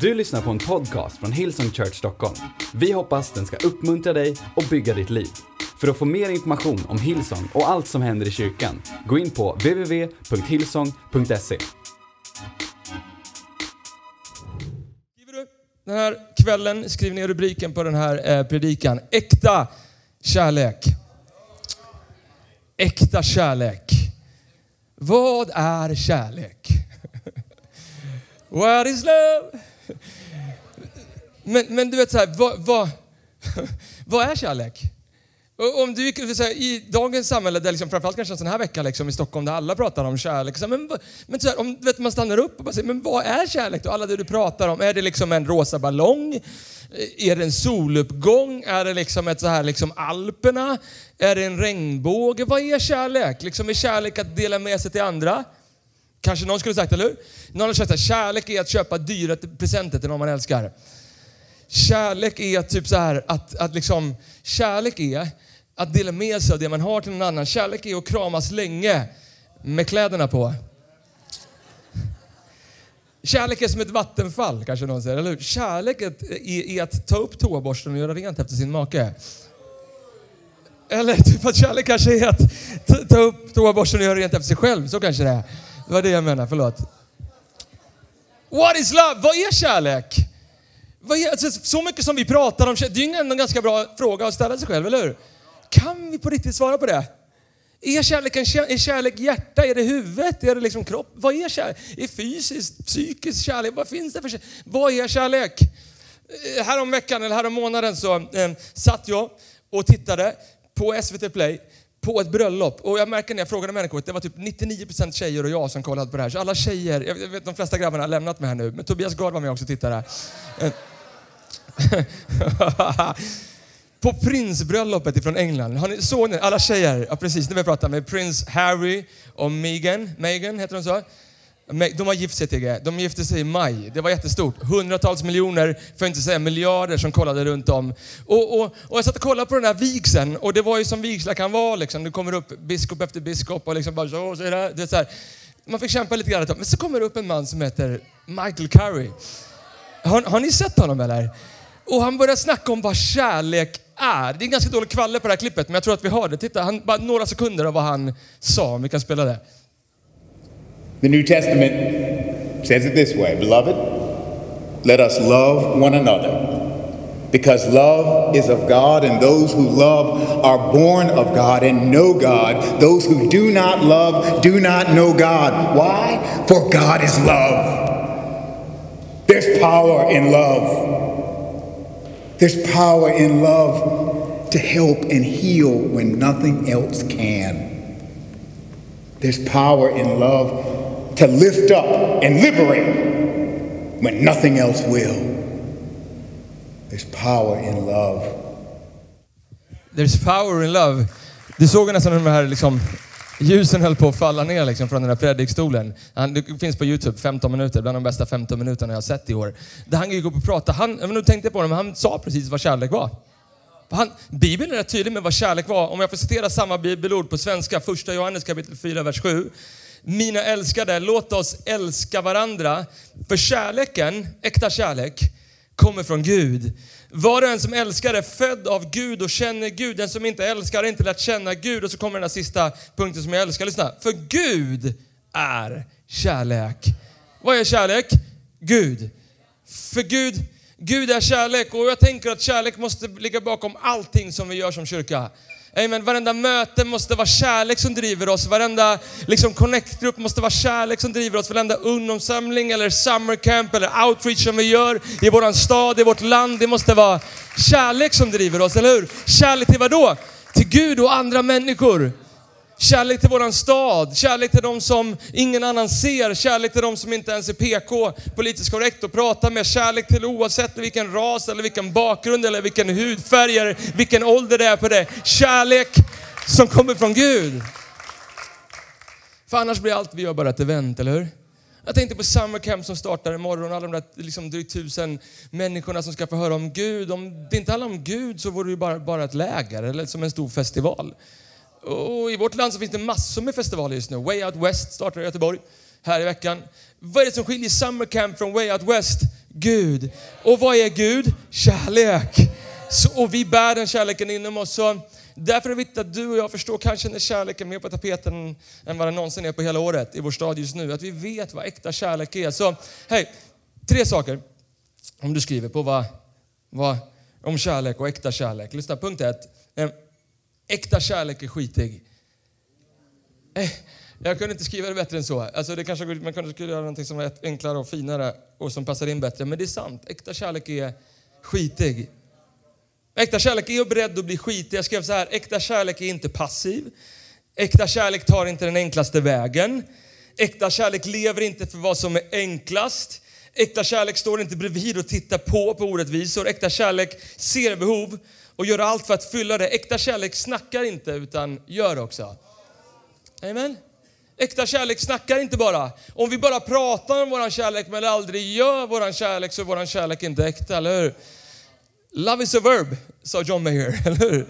Du lyssnar på en podcast från Hillsong Church Stockholm. Vi hoppas den ska uppmuntra dig och bygga ditt liv. För att få mer information om Hillsong och allt som händer i kyrkan, gå in på www.hillsong.se. Skriver du den här kvällen, skriv ner rubriken på den här eh, predikan. Äkta kärlek. Äkta kärlek. Vad är kärlek? What is love? Men, men du vet så här, vad, vad, vad är kärlek? Och Om du gick så här, i dagens samhälle, där liksom, framförallt kanske en sån här vecka liksom, i Stockholm där alla pratar om kärlek. Så här, men men så här, om vet, man stannar upp och bara säger, men vad är kärlek då? Alla det du pratar om, är det liksom en rosa ballong? Eh, är det en soluppgång? Är det liksom ett så här liksom Alperna? Är det en regnbåge? Vad är kärlek? Liksom är kärlek att dela med sig till andra? Kanske någon skulle sagt, eller hur? Någon har sagt att kärlek är att köpa dyra presenter till någon man älskar. Kärlek är typ så här att, att liksom, kärlek är att dela med sig av det man har till någon annan. Kärlek är att kramas länge med kläderna på. Kärlek är som ett vattenfall, kanske någon säger, eller hur? Kärlek är, är, att ta upp toaborsten och göra rent efter sin make. Eller typ att kärlek kanske är att ta upp toaborsten och göra rent efter sig själv. Så kanske det är. Det var det jag menade, förlåt. What is love? Vad är kärlek? Vad är, alltså, så mycket som vi pratar om kärlek, det är ju ändå en ganska bra fråga att ställa sig själv, eller hur? Kan vi på riktigt svara på det? Är kärleken, är kärlek hjärta? Är det huvudet? Är det liksom kropp? Vad är kärlek? Är fysiskt, psykisk kärlek? Vad finns det för kärlek? Vad är kärlek? Eh, härom veckan, eller härom månaden så eh, satt jag och tittade på SVT Play på ett bröllop. Och jag märker när jag frågade människor att det var typ 99% tjejer och jag som kollade på det här. Så alla tjejer, jag vet de flesta grabbarna har lämnat mig här nu, men Tobias Gard var med också och tittade. På prinsbröllopet ifrån England. Har ni, såg ni? Alla tjejer, ja precis, nu vill jag prata med prins Harry och Meghan. Meghan, heter de så? De har gift sig Tigge. De gifte sig i maj. Det var jättestort. Hundratals miljoner, för att inte säga miljarder, som kollade runt om. Och, och, och jag satt och kollade på den här vigseln och det var ju som vigslar kan vara. Liksom. Det kommer upp biskop efter biskop och liksom bara så, så är det, det är så här. Man fick kämpa lite grann ett tag. Men så kommer det upp en man som heter Michael Curry. Har, har ni sett honom eller? Och han börjar snacka om vad kärlek är. Det är en ganska dålig kvalle på det här klippet, men jag tror att vi har det. Titta, han, bara några sekunder av vad han sa, om vi kan spela det. The New Testament says it this way Beloved, let us love one another. Because love is of God, and those who love are born of God and know God. Those who do not love do not know God. Why? For God is love. There's power in love. There's power in love to help and heal when nothing else can. There's power in love to lift up and liberate when nothing else will. There's power in love. There's power in love. Du såg nästan hur de här liksom, ljusen höll på att falla ner liksom, från den här predikstolen. Han, det finns på Youtube, 15 minuter, bland de bästa 15 minuterna jag har sett i år. Där han gick upp och pratade. Han, jag vet inte om du tänkte på det, men han sa precis vad kärlek var. Han, Bibeln är rätt tydlig med vad kärlek var. Om jag får citera samma bibelord på svenska, första Johannes kapitel 4, vers 7. Mina älskade, låt oss älska varandra. För kärleken, äkta kärlek, kommer från Gud. Var och en som älskar är född av Gud och känner Gud. Den som inte älskar har inte lärt känna Gud. Och så kommer den här sista punkten som jag älskar. Lyssna. För Gud är kärlek. Vad är kärlek? Gud. För Gud, Gud är kärlek och jag tänker att kärlek måste ligga bakom allting som vi gör som kyrka. Amen. Varenda möte måste vara kärlek som driver oss. Varenda liksom, connect-grupp måste vara kärlek som driver oss. Varenda ungdomssamling eller summer camp eller outreach som vi gör i våran stad, i vårt land. Det måste vara kärlek som driver oss, eller hur? Kärlek till vad då? Till Gud och andra människor. Kärlek till våran stad, kärlek till de som ingen annan ser, kärlek till de som inte ens är PK, politiskt korrekt att prata med, kärlek till oavsett vilken ras eller vilken bakgrund eller vilken hudfärg eller vilken ålder det är på det. Kärlek som kommer från Gud. För annars blir allt vi gör bara ett event, eller hur? Jag tänkte på Summer Camp som startar imorgon, alla de där liksom drygt tusen människorna som ska få höra om Gud. Om det inte handlar om Gud så vore det ju bara, bara ett läger eller som en stor festival. Och I vårt land så finns det massor med festivaler just nu. Way Out West startar i Göteborg här i veckan. Vad är det som skiljer Summer Camp från Way Out West? Gud. Och vad är Gud? Kärlek. Så, och vi bär den kärleken inom oss. Så därför är det viktigt att du och jag förstår, kanske när kärleken är mer på tapeten än vad den någonsin är på hela året i vår stad just nu. Att vi vet vad äkta kärlek är. Så hej, tre saker om du skriver på vad, vad om kärlek och äkta kärlek. Lyssna, punkt ett. Ehm, Äkta kärlek är skitig. Eh, jag kunde inte skriva det bättre än så. Alltså det kanske, man kunde skulle göra något som var enklare och finare och som passar in bättre. Men det är sant. Äkta kärlek är skitig. Äkta kärlek är beredd att bli skitig. Jag skrev så här, äkta kärlek är inte passiv. Äkta kärlek tar inte den enklaste vägen. Äkta kärlek lever inte för vad som är enklast. Äkta kärlek står inte bredvid och tittar på på orättvisor. Äkta kärlek ser behov och göra allt för att fylla det. Äkta kärlek snackar inte utan gör också. Amen. Äkta kärlek snackar inte bara. Om vi bara pratar om vår kärlek men aldrig gör vår kärlek så är vår kärlek inte äkta, eller hur? Love is a verb, sa John Mayer, eller hur?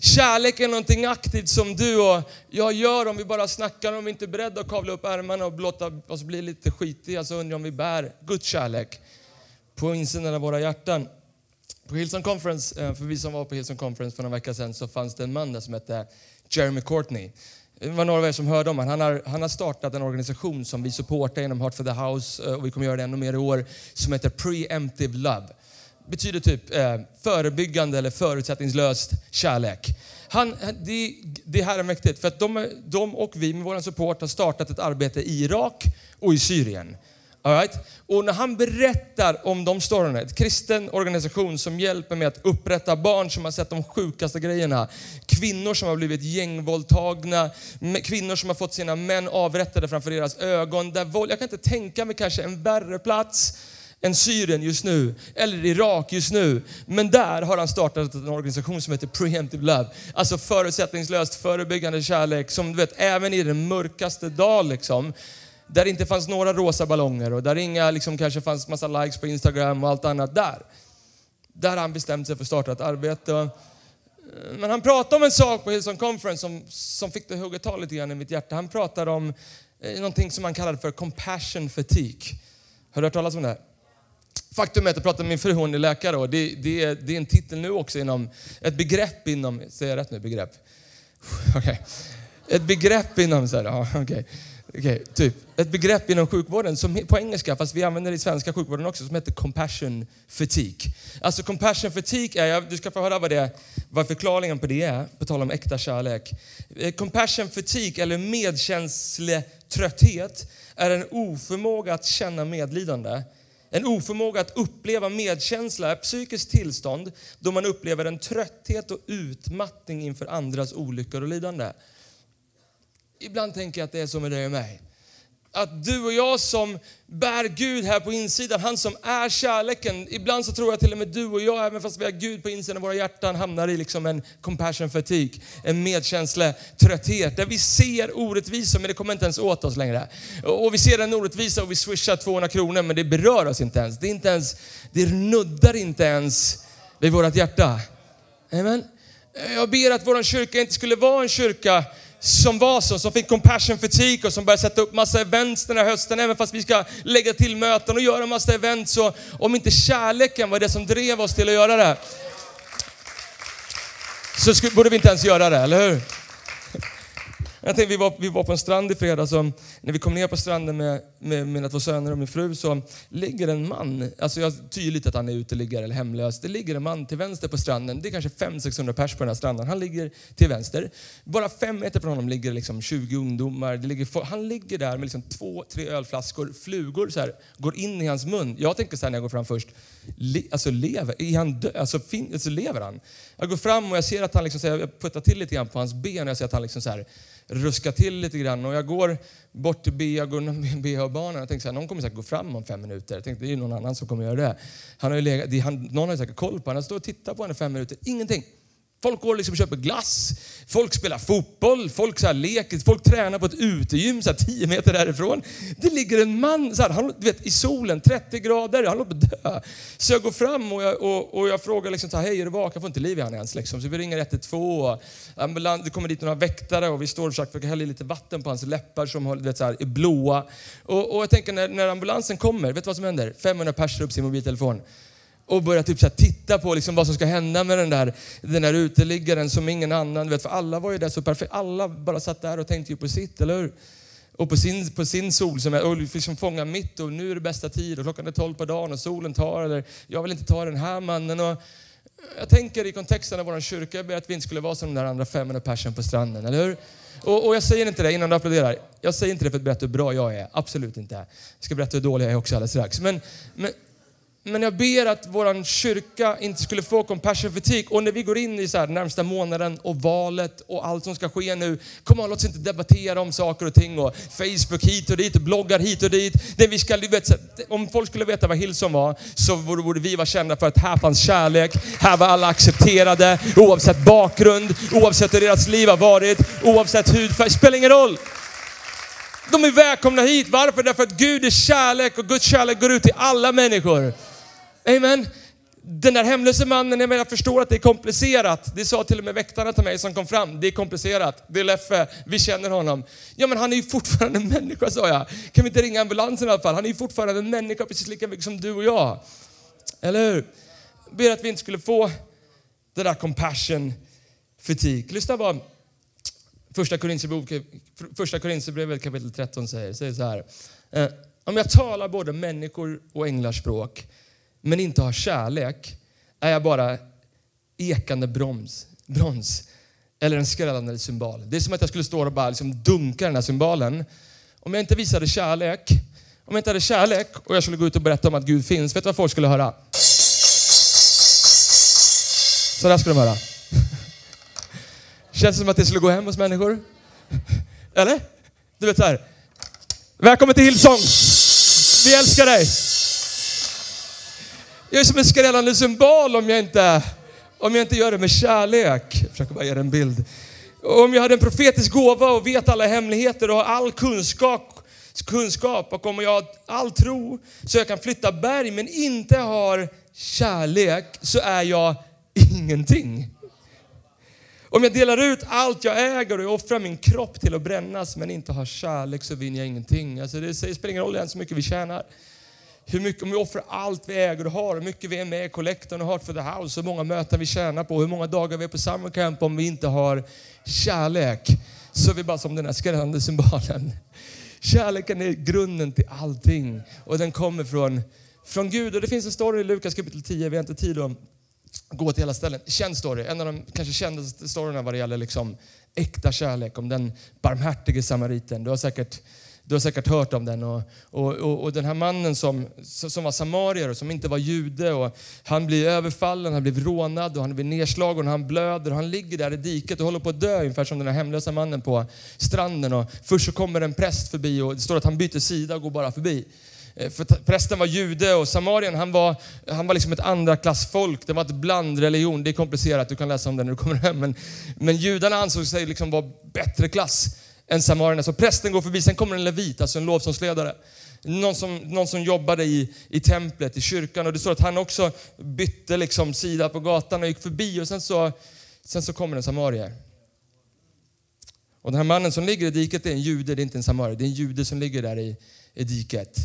Kärlek är någonting aktivt som du och jag gör om vi bara snackar, om vi inte är beredda att kavla upp ärmarna och låta oss bli lite skitiga så undrar jag om vi bär Guds kärlek på insidan av våra hjärtan. På Hillsong Conference, eh, för vi som var på Hillsong Conference för några veckor sedan, så fanns det en man där som hette Jeremy Courtney. Det var några av er som hörde om honom. Han har, han har startat en organisation som vi supportar genom Heart for the House eh, och vi kommer göra det ännu mer i år, som heter Preemptive Love. Betyder typ eh, förebyggande eller förutsättningslöst kärlek. Han, det, det här är mäktigt, för att de, de och vi med vår support har startat ett arbete i Irak och i Syrien. All right? Och när han berättar om de storyna, ett kristen organisation som hjälper med att upprätta barn som har sett de sjukaste grejerna, kvinnor som har blivit gängvåldtagna, kvinnor som har fått sina män avrättade framför deras ögon. Där våld, jag kan inte tänka mig kanske en värre plats än Syrien just nu, eller Irak just nu. Men där har han startat en organisation som heter Preemptive Love. Alltså förutsättningslöst förebyggande kärlek som du vet, även i den mörkaste dag liksom, där det inte fanns några rosa ballonger och där inga liksom, kanske fanns massa likes på Instagram och allt annat där. Där har han bestämt sig för att starta ett arbete. Men han pratade om en sak på Hillsong Conference som, som fick det att hugga tag lite grann i mitt hjärta. Han pratade om eh, någonting som han kallade för compassion fatigue. Har du hört talas om det? Faktum är att jag pratade med min fru, hon är läkare och det, det, är, det är en titel nu också inom, ett begrepp inom, säger jag rätt nu, begrepp? Okej. Okay. Ett begrepp inom, så här, ja, okay. Okay, typ. Ett begrepp inom sjukvården som på engelska, fast vi använder det i svenska sjukvården också, som heter compassion fatigue. Alltså compassion fatigue är, du ska få höra vad, det, vad förklaringen på det är, på tal om äkta kärlek. Eh, compassion fatigue, eller medkänsletrötthet, är en oförmåga att känna medlidande. En oförmåga att uppleva medkänsla, ett psykiskt tillstånd då man upplever en trötthet och utmattning inför andras olyckor och lidande. Ibland tänker jag att det är så med dig och mig. Att du och jag som bär Gud här på insidan, han som är kärleken. Ibland så tror jag till och med du och jag, även fast vi har Gud på insidan av våra hjärtan, hamnar i liksom en compassion fatigue, en medkänsletrötthet. Där vi ser orättvisor men det kommer inte ens åt oss längre. Och vi ser en orättvisa och vi swishar 200 kronor men det berör oss inte ens. Det, är inte ens, det nuddar inte ens vid vårt hjärta. Amen. Jag ber att vår kyrka inte skulle vara en kyrka som var så, som fick compassion fatigue och som började sätta upp massa events den här hösten, även fast vi ska lägga till möten och göra massa events. Så om inte kärleken var det som drev oss till att göra det, så skulle, borde vi inte ens göra det, eller hur? Jag tänkte, vi, var, vi var på en strand i fredags och när vi kom ner på stranden med, med mina två söner och min fru så ligger en man, alltså jag tydligt att han är uteliggare eller hemlös. Det ligger en man till vänster på stranden. Det är kanske 500-600 pers på den här stranden. Han ligger till vänster. Bara fem meter från honom ligger liksom 20 ungdomar. Det ligger, han ligger där med liksom två, tre ölflaskor. Flugor så här, går in i hans mun. Jag tänker så här när jag går fram först. Le, alltså lever, är han död? alltså, fin, alltså lever han? Jag går fram och jag ser att han liksom, så här, jag puttar till lite grann på hans ben och jag ser att han liksom så här, ruska till lite grann. Och jag går bort till Bea, BH-banan och tänker så här, någon kommer säkert gå fram om fem minuter. Jag tänkte, det är någon annan som kommer göra det. Han har ju legat, han, någon har säkert koll på honom. Han står och tittar på henne i fem minuter. Ingenting. Folk går liksom och köper glass, folk spelar fotboll, folk så här leker, folk tränar på ett utegym så här 10 meter därifrån. Det ligger en man så här, han, du vet, i solen, 30 grader, han håller på att dö. Så jag går fram och jag, och, och jag frågar liksom så här, hej är du vaken? Jag får inte liv i honom ens. Liksom. Så vi ringer 112 ambulans, det kommer dit några väktare och vi står och försöker hälla i lite vatten på hans läppar som du vet, så här, är blåa. Och, och jag tänker när, när ambulansen kommer, vet du vad som händer? 500 personer upp sin mobiltelefon och börja typ så här, titta på liksom vad som ska hända med den där, den där uteliggaren som ingen annan vet. För alla var ju där så perfekt. Alla bara satt där och tänkte ju på sitt, eller hur? Och på sin, på sin sol som är, och liksom fånga mitt och nu är det bästa tid och klockan är tolv på dagen och solen tar eller jag vill inte ta den här mannen. Och jag tänker i kontexten av vår kyrka, jag ber att vi inte skulle vara som de där andra 500 personer på stranden, eller hur? Och, och, jag säger inte det innan du applåderar. Jag säger inte det för att berätta hur bra jag är. Absolut inte. Jag ska berätta hur dålig jag är också alldeles strax. Men, men, men jag ber att vår kyrka inte skulle få compassion fatigue. Och när vi går in i så här närmsta månaden och valet och allt som ska ske nu. Kom on, låt oss inte debattera om saker och ting och Facebook hit och dit och bloggar hit och dit. Det vi ska, vet, om folk skulle veta vad Hillsong var så borde vi vara kända för att här fanns kärlek. Här var alla accepterade oavsett bakgrund, oavsett hur deras liv har varit, oavsett hudfärg. Spelar ingen roll. De är välkomna hit. Varför? Därför att Gud är kärlek och Guds kärlek går ut till alla människor. Amen. Den där hemlöse mannen, jag, menar, jag förstår att det är komplicerat. Det sa till och med väktarna till mig som kom fram. Det är komplicerat. Det är Leffe. Vi känner honom. Ja men han är ju fortfarande en människa sa jag. Kan vi inte ringa ambulansen i alla fall? Han är ju fortfarande en människa precis lika mycket som du och jag. Eller hur? Jag ber att vi inte skulle få det där compassion fatigue. Lyssna bara. Första Korinthierbrevet kapitel 13 säger, säger så här. Eh, om jag talar både människor och änglars språk men inte har kärlek är jag bara ekande broms, brons eller en skrällande symbol. Det är som att jag skulle stå och bara liksom dunka den här symbolen. Om jag inte visade kärlek, om jag inte hade kärlek och jag skulle gå ut och berätta om att Gud finns, vet du vad folk skulle höra? Så där skulle de höra. Känns det som att det skulle gå hem hos människor? Eller? Du vet så här. Välkommen till Hillsong! Vi älskar dig! Jag är som en skrällande symbol om jag inte, om jag inte gör det med kärlek. Jag försöker bara ge en bild. Om jag hade en profetisk gåva och vet alla hemligheter och har all kunskap, kunskap och om jag har all tro så jag kan flytta berg men inte har kärlek så är jag ingenting. Om jag delar ut allt jag äger och jag offrar min kropp till att brännas men inte har kärlek så vinner jag ingenting. Alltså det spelar ingen roll ens hur mycket vi tjänar hur mycket, om vi offrar allt vi äger och har, hur mycket vi är med i kollektorn och Heart for the House, hur många möten vi tjänar på, hur många dagar vi är på summer camp om vi inte har kärlek. Så är vi bara som den här skrällande symbolen. Kärleken är grunden till allting och den kommer från, från Gud. Och det finns en story i Lukas kapitel 10, vi har inte tid att gå till hela ställen. Känd story, en av de kanske kändaste storyna vad det gäller liksom äkta kärlek, om den barmhärtige samariten. Du har säkert du har säkert hört om den. Och, och, och, och den här mannen som, som var samarier och som inte var jude. Och han blir överfallen, han blir rånad och han blir nedslagen och han blöder. Och han ligger där i diket och håller på att dö ungefär som den här hemlösa mannen på stranden. Och först så kommer en präst förbi och det står att han byter sida och går bara förbi. Eh, för prästen var jude och samarien han var, han var liksom ett andraklassfolk. Det var ett blandreligion. Det är komplicerat, du kan läsa om det när du kommer hem. Men, men judarna ansåg sig liksom vara bättre klass än samarierna. Så prästen går förbi, sen kommer en levit, alltså en lovsångsledare. Någon som, någon som jobbade i, i templet, i kyrkan. Och det står att han också bytte liksom sida på gatan och gick förbi. Och sen så, sen så kommer en samarier. Och den här mannen som ligger i diket är en jude, det är inte en samarier. Det är en jude som ligger där i, i diket.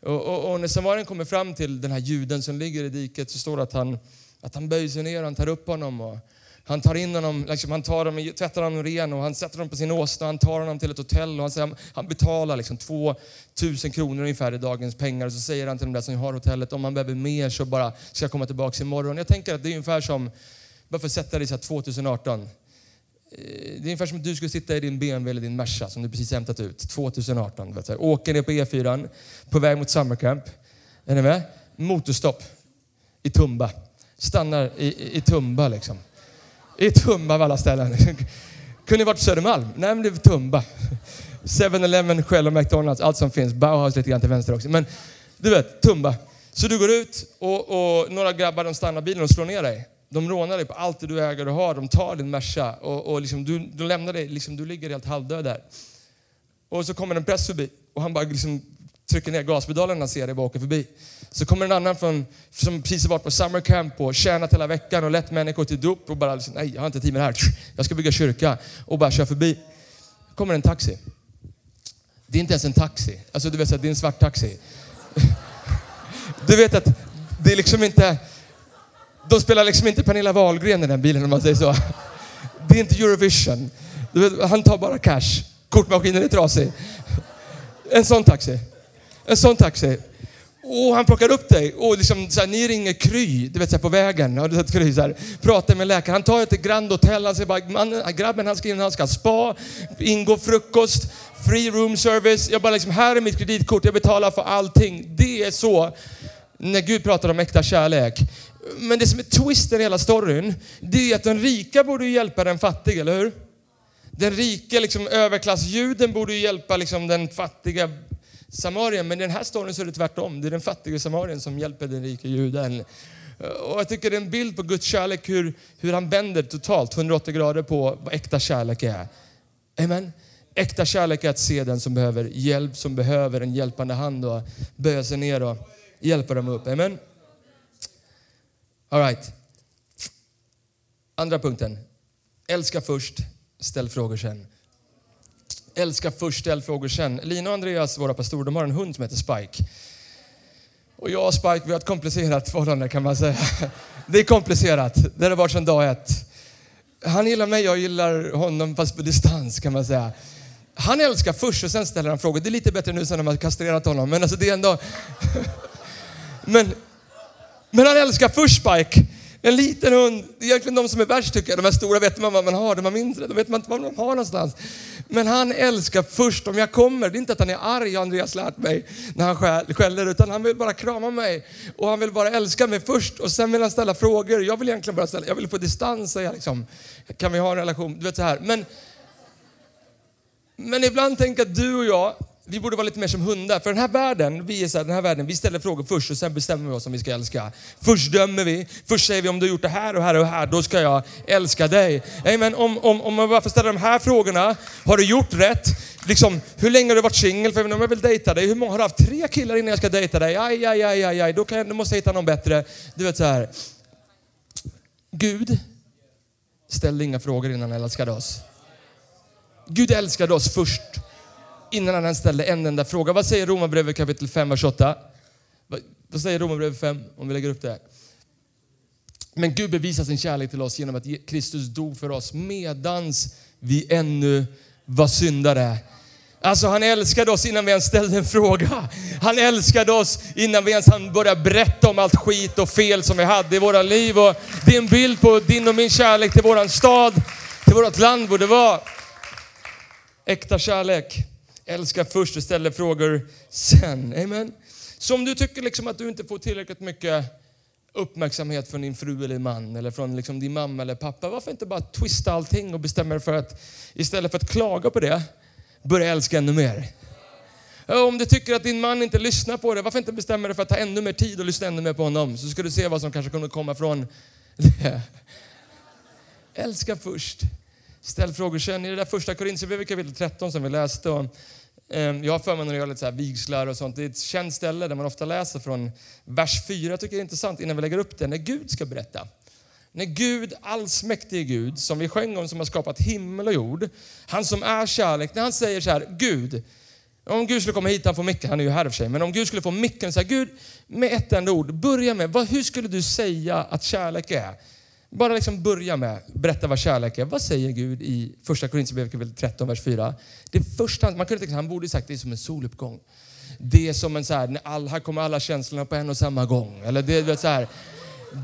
Och, och, och när samarien kommer fram till den här juden som ligger i diket så står det att han, att han böjer sig ner och han tar upp honom. Och, han tar in honom, liksom, han tar dem, tvättar honom ren och han sätter honom på sin åsna. Han tar honom till ett hotell och han, han betalar liksom 2000 kronor ungefär i dagens pengar. Och så säger han till de där som har hotellet, om man behöver mer så bara ska jag komma tillbaka imorgon. Jag tänker att det är ungefär som, bara för att sätta det i 2018. Det är ungefär som att du skulle sitta i din BMW eller din Merca som du precis hämtat ut 2018. Vet du. Åker ner på E4 på väg mot Summercamp. Är ni med? Motorstopp i Tumba. Stannar i, i, i Tumba liksom. I Tumba av alla ställen. Kunde varit Södermalm. Nej, men det är Tumba. 7-Eleven, Shell och McDonalds, allt som finns. Bauhaus lite grann till vänster också. Men du vet, Tumba. Så du går ut och, och några grabbar de stannar bilen och slår ner dig. De rånar dig på allt det du äger och har. De tar din Merca och, och liksom, du, de lämnar dig, liksom, du ligger helt halvdöd där. Och så kommer en präst förbi och han bara liksom trycker ner gaspedalen när han ser dig bara åka förbi. Så kommer en annan från, som precis har varit på summer camp och tjänat hela veckan och lett människor till dop och bara liksom, nej jag har inte tid med det här. Jag ska bygga kyrka och bara kör förbi. kommer en taxi. Det är inte ens en taxi. Alltså du vet att det är en svart taxi. Du vet att det är liksom inte, de spelar liksom inte Pernilla Wahlgren i den bilen om man säger så. Det är inte Eurovision. Du vet, han tar bara cash. Kortmaskinen är trasig. En sån taxi. En sån taxi. Och han plockar upp dig och liksom, så här, ni ringer Kry, du vet så här, på vägen. Har du sett Kry? Så här, pratar med läkaren. Han tar er till Grand Hotel. Han säger bara, man, grabben han ska in, han ska ha spa, ingå frukost, free room service. Jag bara liksom, här är mitt kreditkort, jag betalar för allting. Det är så när Gud pratar om äkta kärlek. Men det som är twisten i hela storyn, det är att den rika borde hjälpa den fattiga, eller hur? Den rika liksom, överklassjuden borde hjälpa liksom, den fattiga Samarien. Men i den här storyn så är det tvärtom. Det är den fattige Samarien som hjälper den rika juden. Och jag tycker det är en bild på Guds kärlek, hur, hur han vänder totalt 180 grader på vad äkta kärlek är. Amen. Äkta kärlek är att se den som behöver hjälp, som behöver en hjälpande hand och böja sig ner och hjälpa dem upp. Amen. All right. Andra punkten. Älska först, ställ frågor sen. Älska först, ställ frågor sen. Lina och Andreas, våra pastorer, de har en hund som heter Spike. Och jag och Spike, vi har ett komplicerat förhållande kan man säga. Det är komplicerat. Det har varit sedan dag ett. Han gillar mig, jag gillar honom fast på distans kan man säga. Han älskar först och sen ställer han frågor. Det är lite bättre nu sen när man kastrerat honom. Men alltså det är ändå... Men, men han älskar först Spike. En liten hund, det är egentligen de som är värst tycker jag. De här stora vet man vad man har, de här mindre, de vet man inte vad man har någonstans. Men han älskar först om jag kommer. Det är inte att han är arg, har Andreas lärt mig, när han skäller, utan han vill bara krama mig. Och han vill bara älska mig först och sen vill han ställa frågor. Jag vill egentligen bara ställa, jag vill få distans, säga liksom. Kan vi ha en relation? Du vet så här. Men, men ibland tänker jag att du och jag, vi borde vara lite mer som hundar. För den här världen, vi är så här, den här världen, vi ställer frågor först och sen bestämmer vi oss om vi ska älska. Först dömer vi, först säger vi om du har gjort det här och här och här, då ska jag älska dig. Amen. Om, om, om man bara får ställa de här frågorna, har du gjort rätt? Liksom, hur länge har du varit singel? För om jag vill dejta dig, hur många har du haft? Tre killar innan jag ska dejta dig? Aj, aj, aj, aj, aj. Då, kan jag, då måste jag hitta någon bättre. Du vet så här. Gud ställde inga frågor innan han älskade oss. Gud älskade oss först innan han ens ställde en enda fråga. Vad säger Romarbrevet kapitel 5, vers 8? Vad säger Romarbrevet 5 om vi lägger upp det? Men Gud bevisar sin kärlek till oss genom att Kristus dog för oss medans vi ännu var syndare. Alltså han älskade oss innan vi ens ställde en fråga. Han älskade oss innan vi ens hann börja berätta om allt skit och fel som vi hade i våra liv. Och det är en bild på din och min kärlek till våran stad, till vårt land borde vara. Äkta kärlek. Älska först och ställa frågor sen. Amen. Så om du tycker liksom att du inte får tillräckligt mycket uppmärksamhet från din fru eller man eller från liksom din mamma eller pappa. Varför inte bara twista allting och bestämma dig för att istället för att klaga på det, börja älska ännu mer. Om du tycker att din man inte lyssnar på dig, varför inte bestämma dig för att ta ännu mer tid och lyssna ännu mer på honom? Så ska du se vad som kanske kunde komma från det. Älska först. Ställ frågor sen. I det där första Korintierbrevet kapitel 13 som vi läste. Och, eh, jag har förmånen att göra lite så här vigslar och sånt. Det är ett känt ställe där man ofta läser från vers 4. Jag tycker det är intressant innan vi lägger upp det. När Gud ska berätta. När Gud, allsmäktige Gud, som vi sjöng om, som har skapat himmel och jord. Han som är kärlek. När han säger så här, Gud, om Gud skulle komma hit, han får micken, han är ju här för sig. Men om Gud skulle få micken och säga, Gud, med ett enda ord, börja med, vad, hur skulle du säga att kärlek är? Bara liksom börja med berätta vad kärlek är. Vad säger Gud i första Korinthierbrevet 13, vers 4? Det första, man kunde tänka, han borde sagt det är som en soluppgång. Det är som en så här, när all, här kommer alla känslorna på en och samma gång. Eller det, du vet så här,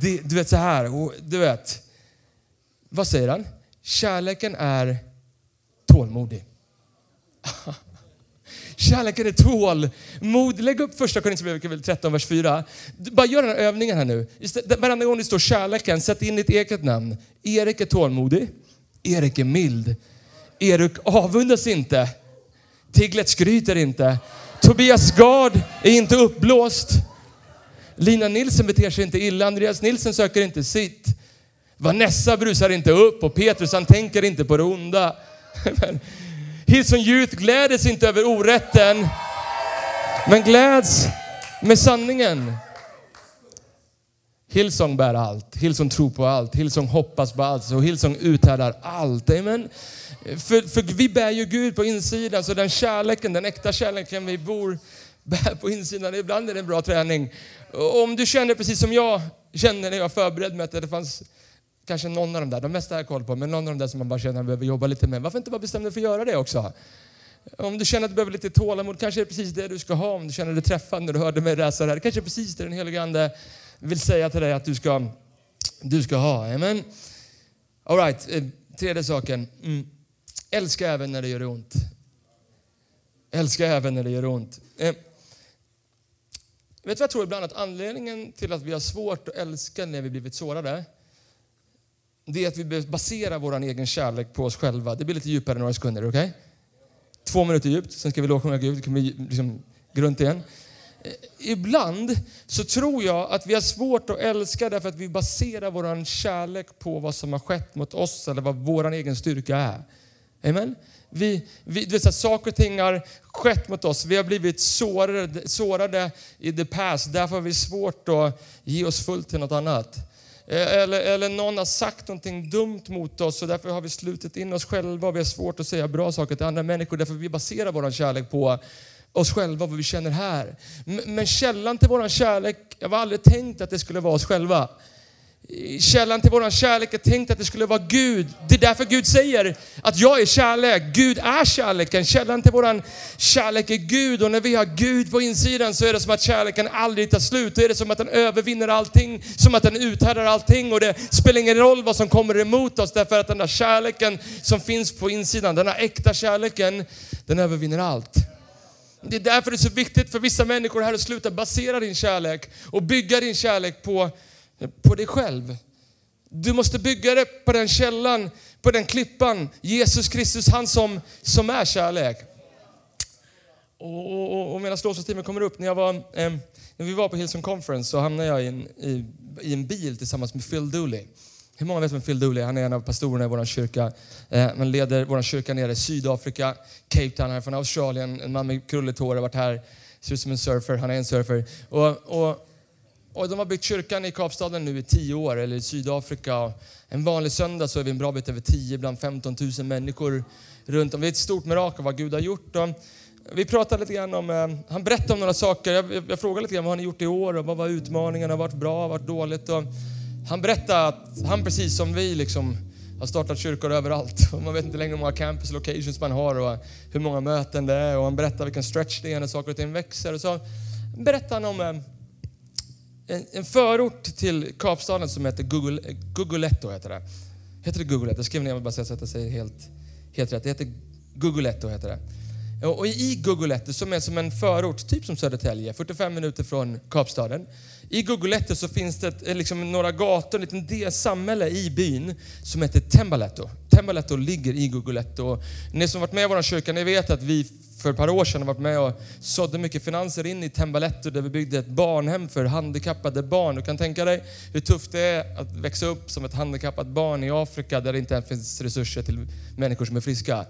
det, du vet så här, och, du vet. Vad säger han? Kärleken är tålmodig. Kärleken är tålmod. Lägg upp första Korinthierbrevet 13, vers 4. Bara gör den här övningen här nu. Varenda gång det står kärleken, sätt in ditt eget namn. Erik är tålmodig. Erik är mild. Erik avundas inte. Tiglet skryter inte. Tobias Gard är inte uppblåst. Lina Nilsen beter sig inte illa. Andreas Nilsen söker inte sitt. Vanessa brusar inte upp och Petrus han tänker inte på det onda. Hillsong Youth gläder sig inte över orätten, men gläds med sanningen. Hillsong bär allt, Hillsong tror på allt, Hillsong hoppas på allt och Hillsong uthärdar allt. Amen. För, för vi bär ju Gud på insidan, så den kärleken, den äkta kärleken vi bor bär på insidan, ibland är det en bra träning. Och om du känner precis som jag kände när jag förberedde mig att det fanns kanske någon av de där, de mesta har jag koll på, men någon av de där som man bara känner att man behöver jobba lite med. Varför inte bara bestämma dig för att göra det också? Om du känner att du behöver lite tålamod, kanske är det precis det du ska ha. Om du känner dig träffad när du hörde mig läsa det här, kanske är precis det den helige Ande vill säga till dig att du ska, du ska ha. Amen. All right, eh, tredje saken. Mm. Älska även när det gör ont. Älska även när det gör ont. Eh. Vet du vad jag tror ibland? Att anledningen till att vi har svårt att älska när vi blivit sårade, det är att vi baserar vår egen kärlek på oss själva. Det blir lite djupare några sekunder, okej? Okay? Två minuter djupt, sen ska vi lovsjunga Gud, det vi liksom grunt igen. Eh, ibland så tror jag att vi har svårt att älska därför att vi baserar vår kärlek på vad som har skett mot oss eller vad vår egen styrka är. Amen? Vi, vi, du vet, så saker och ting har skett mot oss. Vi har blivit sårade, sårade i the past. Därför har vi svårt att ge oss fullt till något annat. Eh, eller, eller någon har sagt någonting dumt mot oss och därför har vi slutit in oss själva och vi har svårt att säga bra saker till andra människor. Därför vi baserar vår kärlek på oss själva, vad vi känner här. Men källan till vår kärlek, jag var aldrig tänkt att det skulle vara oss själva. Källan till vår kärlek är tänkt att det skulle vara Gud. Det är därför Gud säger att jag är kärlek. Gud är kärleken. Källan till vår kärlek är Gud. Och när vi har Gud på insidan så är det som att kärleken aldrig tar slut. Då är det som att den övervinner allting, som att den uthärdar allting. Och det spelar ingen roll vad som kommer emot oss därför att den där kärleken som finns på insidan, den här äkta kärleken, den övervinner allt. Det är därför det är så viktigt för vissa människor här att sluta basera din kärlek och bygga din kärlek på på dig själv. Du måste bygga det på den källan, på den klippan, Jesus Kristus, han som, som är kärlek. Och, och, och medan lovsångsteamet kommer upp, när, jag var, eh, när vi var på Hillsong Conference så hamnade jag i en, i, i en bil tillsammans med Phil Dooley. Hur många vet vem Phil Dooley är? Han är en av pastorerna i vår kyrka. Eh, han leder vår kyrka nere i Sydafrika, Cape Town, här från Australien. En man med krulligt hår har varit här, ser ut som en surfer. Han är en surfer. Och, och och de har byggt kyrkan i Kapstaden nu i tio år, eller i Sydafrika. En vanlig söndag så är vi en bra bit över 10, bland 15 000 människor runt om. Det är ett stort mirakel vad Gud har gjort. Och vi pratade lite grann om, eh, han berättade om några saker. Jag, jag, jag frågade lite grann vad har ni gjort i år och vad var utmaningarna, varit bra, varit dåligt? Och han berättade att han precis som vi liksom har startat kyrkor överallt. Och man vet inte längre hur många campus locations man har och hur många möten det är. Och han berättar vilken stretch det är när saker och ting växer. Och så berättade han om eh, en, en förort till Kapstaden som heter Google, Guguletto. Heter det. Heter det Guguletto? Jag skrev ner bara så att jag säger helt, helt rätt. Det heter Guguletto. Heter det. Och i Guguletto, som är som en förort, typ som Södertälje, 45 minuter från Kapstaden. I Guguletto så finns det eh, liksom några gator, en liten del, samhälle i byn som heter Tembaletto. Tembaletto ligger i Guguletto. Ni som varit med i vår kyrka, ni vet att vi för ett par år sedan varit med och sådde mycket finanser in i Tembaletto där vi byggde ett barnhem för handikappade barn. Du kan tänka dig hur tufft det är att växa upp som ett handikappat barn i Afrika där det inte ens finns resurser till människor som är friska.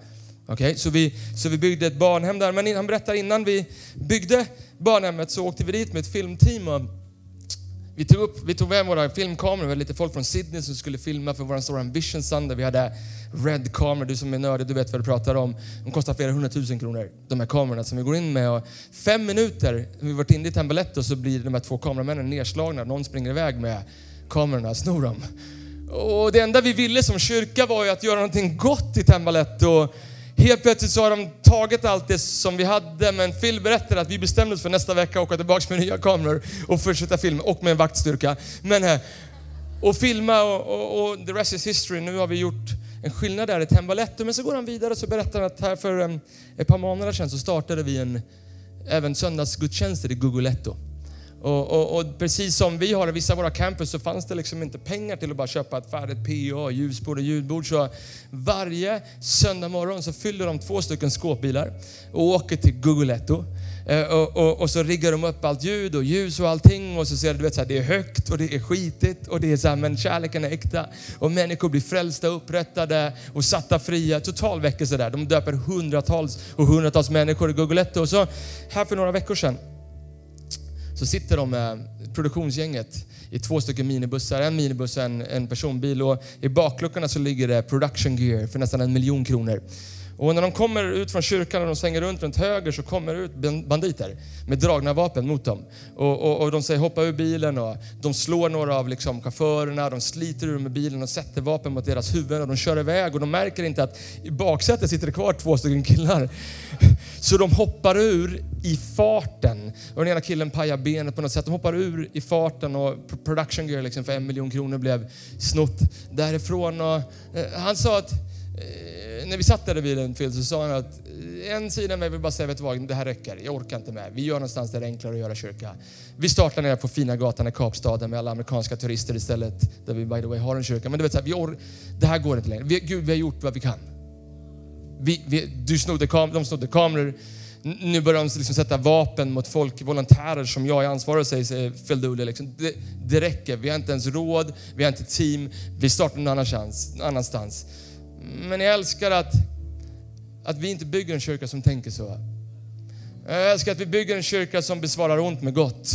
Okay? Så, vi, så vi byggde ett barnhem där. Men han berättar innan vi byggde barnhemmet så åkte vi dit med ett filmteam och vi tog, upp, vi tog med våra filmkameror, vi hade lite folk från Sydney som skulle filma för vår stora Ambition Sunday. vi hade Red kameror. Du som är nördig, du vet vad du pratar om. De kostar flera hundratusen kronor, de här kamerorna som vi går in med. Och fem minuter, när vi varit inne i Tambaletto så blir de här två kameramännen nedslagna. Någon springer iväg med kamerorna, snor dem. Och det enda vi ville som kyrka var ju att göra någonting gott i Tambaletto. Helt plötsligt så har de tagit allt det som vi hade, men Phil berättade att vi bestämde oss för nästa vecka att åka tillbaka med nya kameror och fortsätta filma, och med en vaktstyrka. Men, eh, och filma och, och, och the rest is history. Nu har vi gjort en skillnad där i Tembaletto. Men så går han vidare och så berättar han att här för um, ett par månader sedan så startade vi en, även söndagsgudstjänster i Guguletto. Och, och, och, precis som vi har i vissa av våra campus så fanns det liksom inte pengar till att bara köpa ett färdigt PA, ljusbord och ljudbord. Så varje söndag morgon så fyller de två stycken skåpbilar och åker till Guguletto Eh, och, och, och, så riggar de upp allt ljud och ljus och allting och så ser du vet, så här, det är högt och det är skitigt och det är så här, men kärleken är äkta. Och människor blir frälsta, upprättade och satta fria. Total väckelse där. De döper hundratals och hundratals människor i Guguletto. Och så här för några veckor sedan så sitter de med produktionsgänget i två stycken minibussar. En minibuss och en, en personbil. Och I bakluckorna så ligger det production gear för nästan en miljon kronor. Och när de kommer ut från kyrkan och de svänger runt runt höger så kommer det ut banditer med dragna vapen mot dem. Och, och, och de säger hoppa ur bilen och de slår några av liksom chaufförerna, de sliter ur med bilen och sätter vapen mot deras huvuden och de kör iväg och de märker inte att i baksätet sitter det kvar två stycken killar. Så de hoppar ur i farten. Och den ena killen pajar benet på något sätt. De hoppar ur i farten och production girl liksom för en miljon kronor blev snott därifrån. Och, eh, han sa att eh, när vi satt där i bilen Phil, så sa han att eh, en sida med vill bara säga, vet du vad, det här räcker, jag orkar inte med. Vi gör någonstans där det är enklare att göra kyrka. Vi startar nere på fina gatan i Kapstaden med alla amerikanska turister istället, där vi by the way har en kyrka. Men du vet, så här, vi or- det här går inte längre. Vi, Gud, vi har gjort vad vi kan. Vi, vi, du snodde kam- de snodde kameror. Nu börjar de liksom sätta vapen mot folk, volontärer som jag är ansvarig för, säger Phil Dooley. Liksom. Det, det räcker, vi har inte ens råd, vi har inte team, vi startar någon annanstans. Men jag älskar att, att vi inte bygger en kyrka som tänker så. Jag älskar att vi bygger en kyrka som besvarar ont med gott.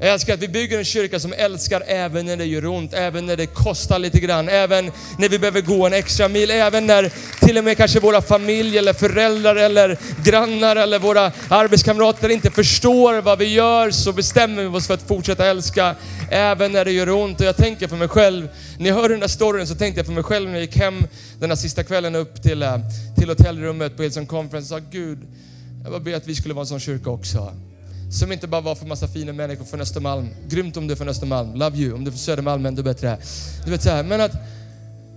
Jag älskar att vi bygger en kyrka som älskar även när det gör ont, även när det kostar lite grann, även när vi behöver gå en extra mil, även när till och med kanske våra familjer eller föräldrar eller grannar eller våra arbetskamrater inte förstår vad vi gör så bestämmer vi oss för att fortsätta älska även när det gör ont. Och jag tänker för mig själv, när jag hör den där storyn så tänkte jag för mig själv när jag gick hem den här sista kvällen upp till, eh, till hotellrummet på Hillsong Conference och sa Gud, jag bara ber att vi skulle vara en sån kyrka också. Som inte bara var för massa fina människor från Östermalm. Grymt om du är från Östermalm. Love you. Om du är från Södermalm, ännu bättre. Du vet så här, men att,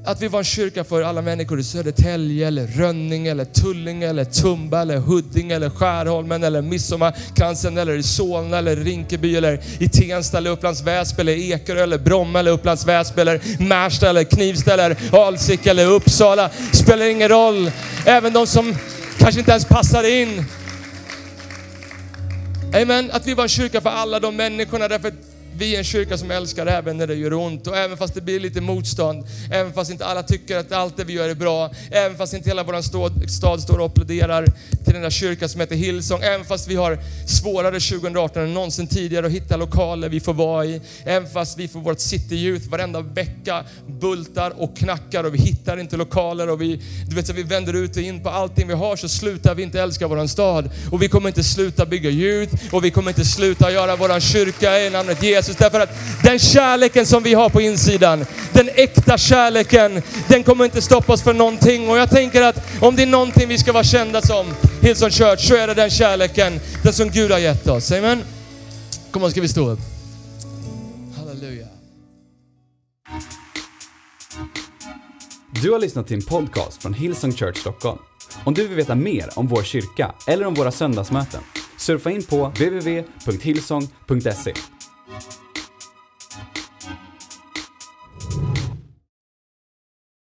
att vi var en kyrka för alla människor i Södertälje, eller Rönninge, eller Tullinge, eller Tumba, eller Huddinge, eller Skärholmen, eller Midsommarkransen, eller i Solna, eller Rinkeby, eller i Tensta, eller Upplands Väsby, eller Ekerö, eller Bromma, eller Upplands Väsby, eller Märsta, eller Knivsta, eller Alsike, eller Uppsala. Spelar ingen roll. Även de som kanske inte ens passar in Amen. Att vi var en kyrka för alla de människorna därför vi är en kyrka som älskar även när det gör ont. Och även fast det blir lite motstånd, även fast inte alla tycker att allt det vi gör är bra, även fast inte hela vår stad, står och applåderar till den där kyrkan som heter Hillsong, även fast vi har svårare 2018 än någonsin tidigare att hitta lokaler vi får vara i, även fast vi får vårt City Youth varenda vecka bultar och knackar och vi hittar inte lokaler och vi, du vet, så vi vänder ut och in på allting vi har så slutar vi inte älska vår stad. Och vi kommer inte sluta bygga youth och vi kommer inte sluta göra vår kyrka i namnet Jesus Jesus. Därför att den kärleken som vi har på insidan, den äkta kärleken, den kommer inte stoppa oss för någonting. Och jag tänker att om det är någonting vi ska vara kända som, Hillsong Church, så är det den kärleken, den som Gud har gett oss. Amen. Kom on, ska vi stå upp? Halleluja. Du har lyssnat till en podcast från Hillsong Church Stockholm. Om du vill veta mer om vår kyrka eller om våra söndagsmöten, surfa in på www.hillsong.se.